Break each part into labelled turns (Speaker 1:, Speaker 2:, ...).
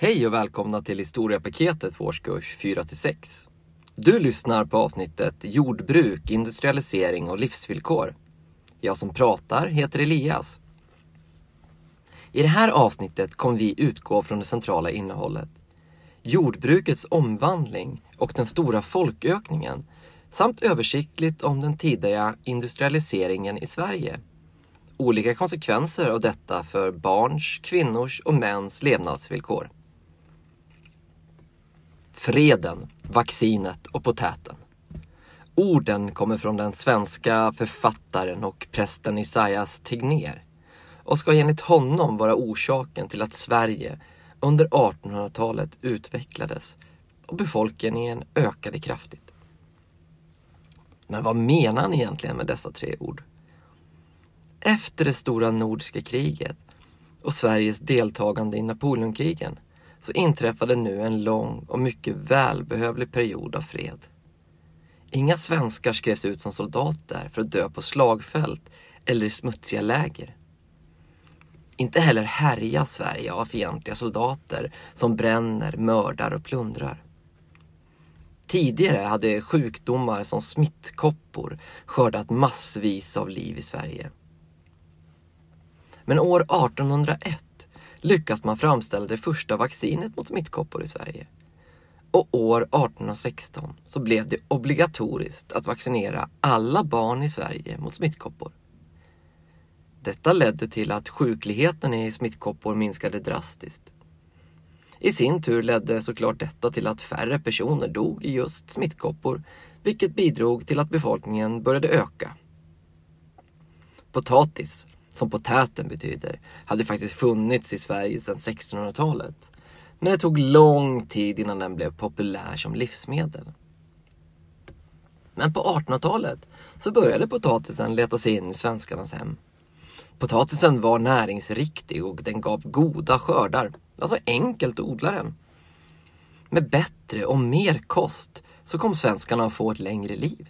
Speaker 1: Hej och välkomna till historiepaketet för årskurs 4-6. Du lyssnar på avsnittet Jordbruk, industrialisering och livsvillkor. Jag som pratar heter Elias. I det här avsnittet kommer vi utgå från det centrala innehållet. Jordbrukets omvandling och den stora folkökningen samt översiktligt om den tidiga industrialiseringen i Sverige. Olika konsekvenser av detta för barns, kvinnors och mäns levnadsvillkor. Freden, vaccinet och potäten. Orden kommer från den svenska författaren och prästen Isaias Tegnér och ska enligt honom vara orsaken till att Sverige under 1800-talet utvecklades och befolkningen ökade kraftigt. Men vad menar han egentligen med dessa tre ord? Efter det stora nordiska kriget och Sveriges deltagande i Napoleonkrigen så inträffade nu en lång och mycket välbehövlig period av fred. Inga svenskar skrevs ut som soldater för att dö på slagfält eller i smutsiga läger. Inte heller härjas Sverige av fientliga soldater som bränner, mördar och plundrar. Tidigare hade sjukdomar som smittkoppor skördat massvis av liv i Sverige. Men år 1801 lyckas man framställa det första vaccinet mot smittkoppor i Sverige. Och år 1816 så blev det obligatoriskt att vaccinera alla barn i Sverige mot smittkoppor. Detta ledde till att sjukligheten i smittkoppor minskade drastiskt. I sin tur ledde såklart detta till att färre personer dog i just smittkoppor, vilket bidrog till att befolkningen började öka. Potatis, som potäten betyder, hade faktiskt funnits i Sverige sedan 1600-talet. Men det tog lång tid innan den blev populär som livsmedel. Men på 1800-talet så började potatisen leta sig in i svenskarnas hem. Potatisen var näringsriktig och den gav goda skördar. Det var enkelt att odla den. Med bättre och mer kost så kom svenskarna att få ett längre liv.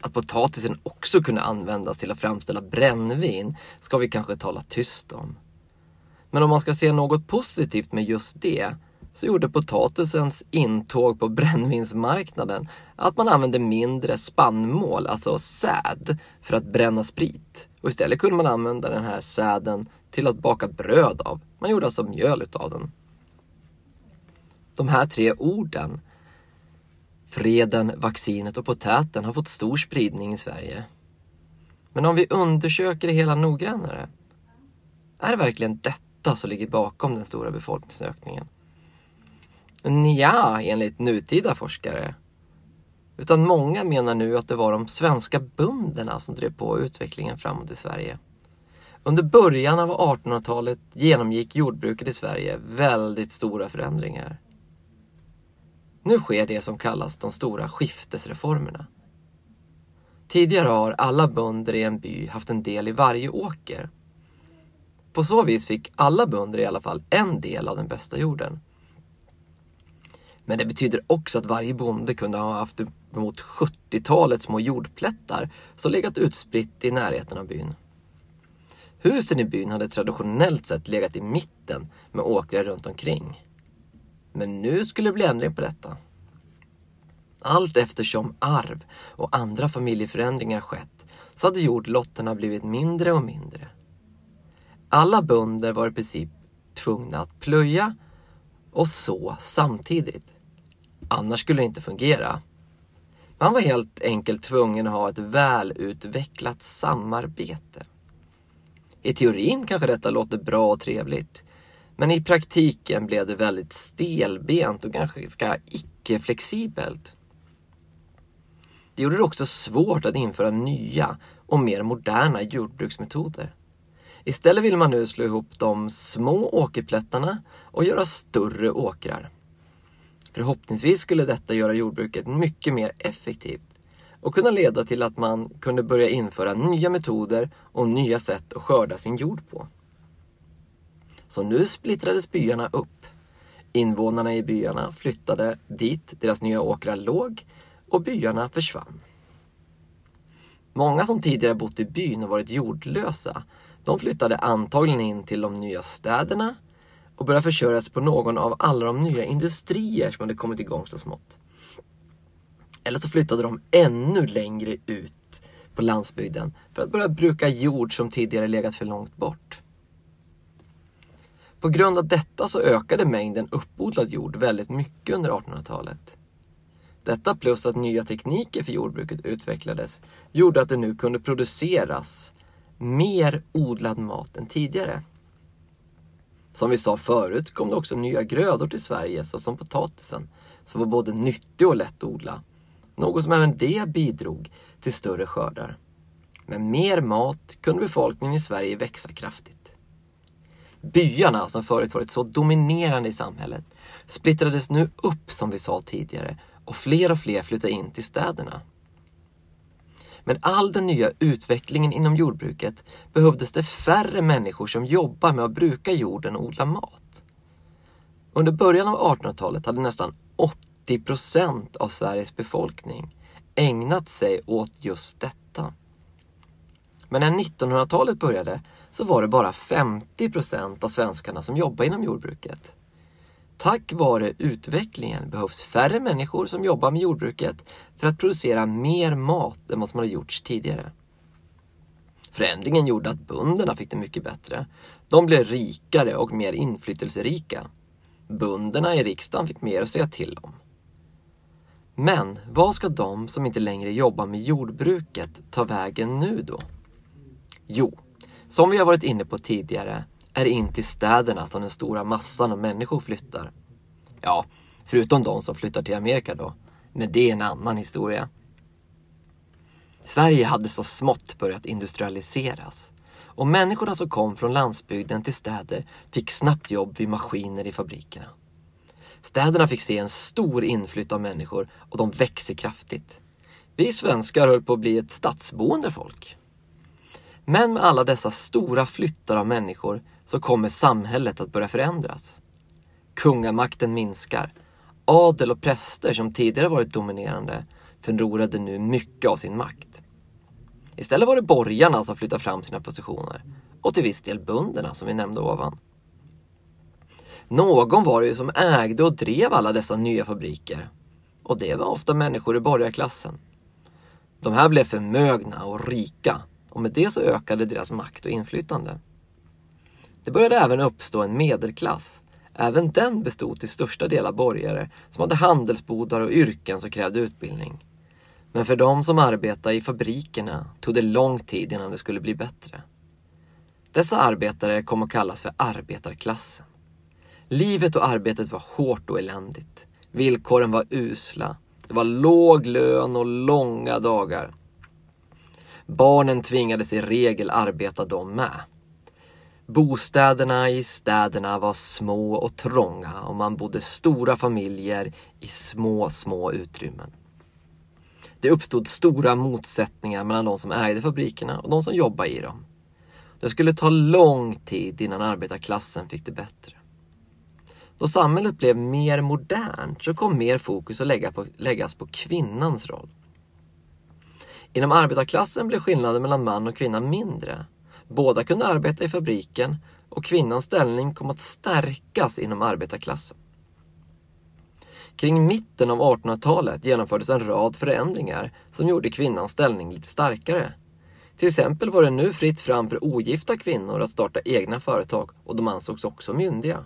Speaker 1: Att potatisen också kunde användas till att framställa brännvin ska vi kanske tala tyst om. Men om man ska se något positivt med just det så gjorde potatisens intåg på brännvinsmarknaden att man använde mindre spannmål, alltså säd, för att bränna sprit. Och istället kunde man använda den här säden till att baka bröd av. Man gjorde alltså mjöl utav den. De här tre orden, freden, vaccinet och potäten, har fått stor spridning i Sverige. Men om vi undersöker det hela noggrannare, är det verkligen detta som ligger bakom den stora befolkningsökningen? Nja, enligt nutida forskare. Utan många menar nu att det var de svenska bönderna som drev på utvecklingen framåt i Sverige. Under början av 1800-talet genomgick jordbruket i Sverige väldigt stora förändringar. Nu sker det som kallas de stora skiftesreformerna. Tidigare har alla bönder i en by haft en del i varje åker. På så vis fick alla bönder i alla fall en del av den bästa jorden. Men det betyder också att varje bonde kunde ha haft uppemot 70-talet små jordplättar som legat utspritt i närheten av byn. Husen i byn hade traditionellt sett legat i mitten med åkrar runt omkring. Men nu skulle det bli ändring på detta. Allt eftersom arv och andra familjeförändringar skett så hade jordlotterna blivit mindre och mindre. Alla bönder var i princip tvungna att plöja och så samtidigt. Annars skulle det inte fungera. Man var helt enkelt tvungen att ha ett välutvecklat samarbete. I teorin kanske detta låter bra och trevligt. Men i praktiken blev det väldigt stelbent och ganska icke-flexibelt. Det gjorde det också svårt att införa nya och mer moderna jordbruksmetoder. Istället vill man nu slå ihop de små åkerplättarna och göra större åkrar. Förhoppningsvis skulle detta göra jordbruket mycket mer effektivt och kunna leda till att man kunde börja införa nya metoder och nya sätt att skörda sin jord på. Så nu splittrades byarna upp. Invånarna i byarna flyttade dit deras nya åkrar låg och byarna försvann. Många som tidigare bott i byn och varit jordlösa, de flyttade antagligen in till de nya städerna och började försörja sig på någon av alla de nya industrier som hade kommit igång så smått. Eller så flyttade de ännu längre ut på landsbygden för att börja bruka jord som tidigare legat för långt bort. På grund av detta så ökade mängden uppodlad jord väldigt mycket under 1800-talet. Detta plus att nya tekniker för jordbruket utvecklades gjorde att det nu kunde produceras mer odlad mat än tidigare. Som vi sa förut kom det också nya grödor till Sverige såsom potatisen som var både nyttig och lätt att odla. Något som även det bidrog till större skördar. Med mer mat kunde befolkningen i Sverige växa kraftigt. Byarna som förut varit så dominerande i samhället splittrades nu upp som vi sa tidigare och fler och fler flyttade in till städerna. Med all den nya utvecklingen inom jordbruket behövdes det färre människor som jobbar med att bruka jorden och odla mat. Under början av 1800-talet hade nästan 80 procent av Sveriges befolkning ägnat sig åt just detta. Men när 1900-talet började så var det bara 50 procent av svenskarna som jobbade inom jordbruket. Tack vare utvecklingen behövs färre människor som jobbar med jordbruket för att producera mer mat än vad som hade gjorts tidigare. Förändringen gjorde att bönderna fick det mycket bättre. De blev rikare och mer inflytelserika. Bönderna i riksdagen fick mer att säga till om. Men vad ska de som inte längre jobbar med jordbruket ta vägen nu då? Jo, som vi har varit inne på tidigare är det in till städerna som den stora massan av människor flyttar. Ja, förutom de som flyttar till Amerika då. Men det är en annan historia. Sverige hade så smått börjat industrialiseras. Och människorna som kom från landsbygden till städer fick snabbt jobb vid maskiner i fabrikerna. Städerna fick se en stor inflytt av människor och de växer kraftigt. Vi svenskar höll på att bli ett stadsboende folk. Men med alla dessa stora flyttar av människor så kommer samhället att börja förändras. Kungamakten minskar. Adel och präster som tidigare varit dominerande förlorade nu mycket av sin makt. Istället var det borgarna som flyttade fram sina positioner och till viss del bönderna som vi nämnde ovan. Någon var det ju som ägde och drev alla dessa nya fabriker. Och det var ofta människor i borgarklassen. De här blev förmögna och rika och med det så ökade deras makt och inflytande. Det började även uppstå en medelklass. Även den bestod till största del av borgare som hade handelsbodar och yrken som krävde utbildning. Men för de som arbetade i fabrikerna tog det lång tid innan det skulle bli bättre. Dessa arbetare kom att kallas för arbetarklassen. Livet och arbetet var hårt och eländigt. Villkoren var usla. Det var låg lön och långa dagar. Barnen tvingades i regel arbeta de med. Bostäderna i städerna var små och trånga och man bodde stora familjer i små, små utrymmen. Det uppstod stora motsättningar mellan de som ägde fabrikerna och de som jobbade i dem. Det skulle ta lång tid innan arbetarklassen fick det bättre. Då samhället blev mer modernt så kom mer fokus att lägga på, läggas på kvinnans roll. Inom arbetarklassen blev skillnaden mellan man och kvinna mindre Båda kunde arbeta i fabriken och kvinnans ställning kom att stärkas inom arbetarklassen. Kring mitten av 1800-talet genomfördes en rad förändringar som gjorde kvinnans ställning lite starkare. Till exempel var det nu fritt fram för ogifta kvinnor att starta egna företag och de ansågs också myndiga.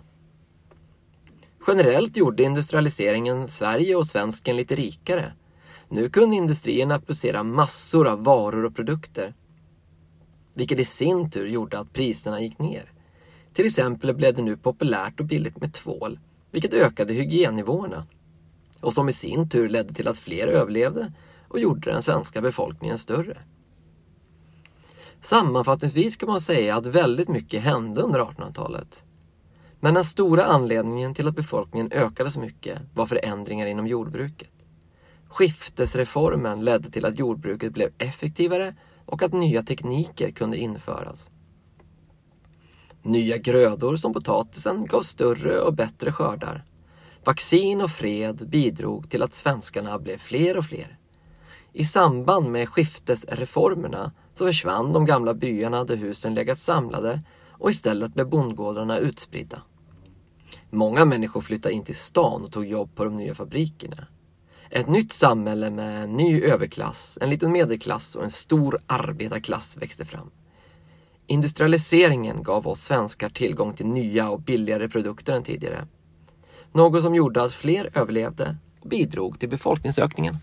Speaker 1: Generellt gjorde industrialiseringen Sverige och svensken lite rikare. Nu kunde industrierna producera massor av varor och produkter vilket i sin tur gjorde att priserna gick ner. Till exempel blev det nu populärt och billigt med tvål, vilket ökade hygiennivåerna. Och som i sin tur ledde till att fler överlevde och gjorde den svenska befolkningen större. Sammanfattningsvis kan man säga att väldigt mycket hände under 1800-talet. Men den stora anledningen till att befolkningen ökade så mycket var förändringar inom jordbruket. Skiftesreformen ledde till att jordbruket blev effektivare och att nya tekniker kunde införas. Nya grödor som potatisen gav större och bättre skördar. Vaccin och fred bidrog till att svenskarna blev fler och fler. I samband med skiftesreformerna så försvann de gamla byarna där husen legat samlade och istället blev bondgårdarna utspridda. Många människor flyttade in till stan och tog jobb på de nya fabrikerna. Ett nytt samhälle med en ny överklass, en liten medelklass och en stor arbetarklass växte fram. Industrialiseringen gav oss svenskar tillgång till nya och billigare produkter än tidigare. Något som gjorde att fler överlevde och bidrog till befolkningsökningen.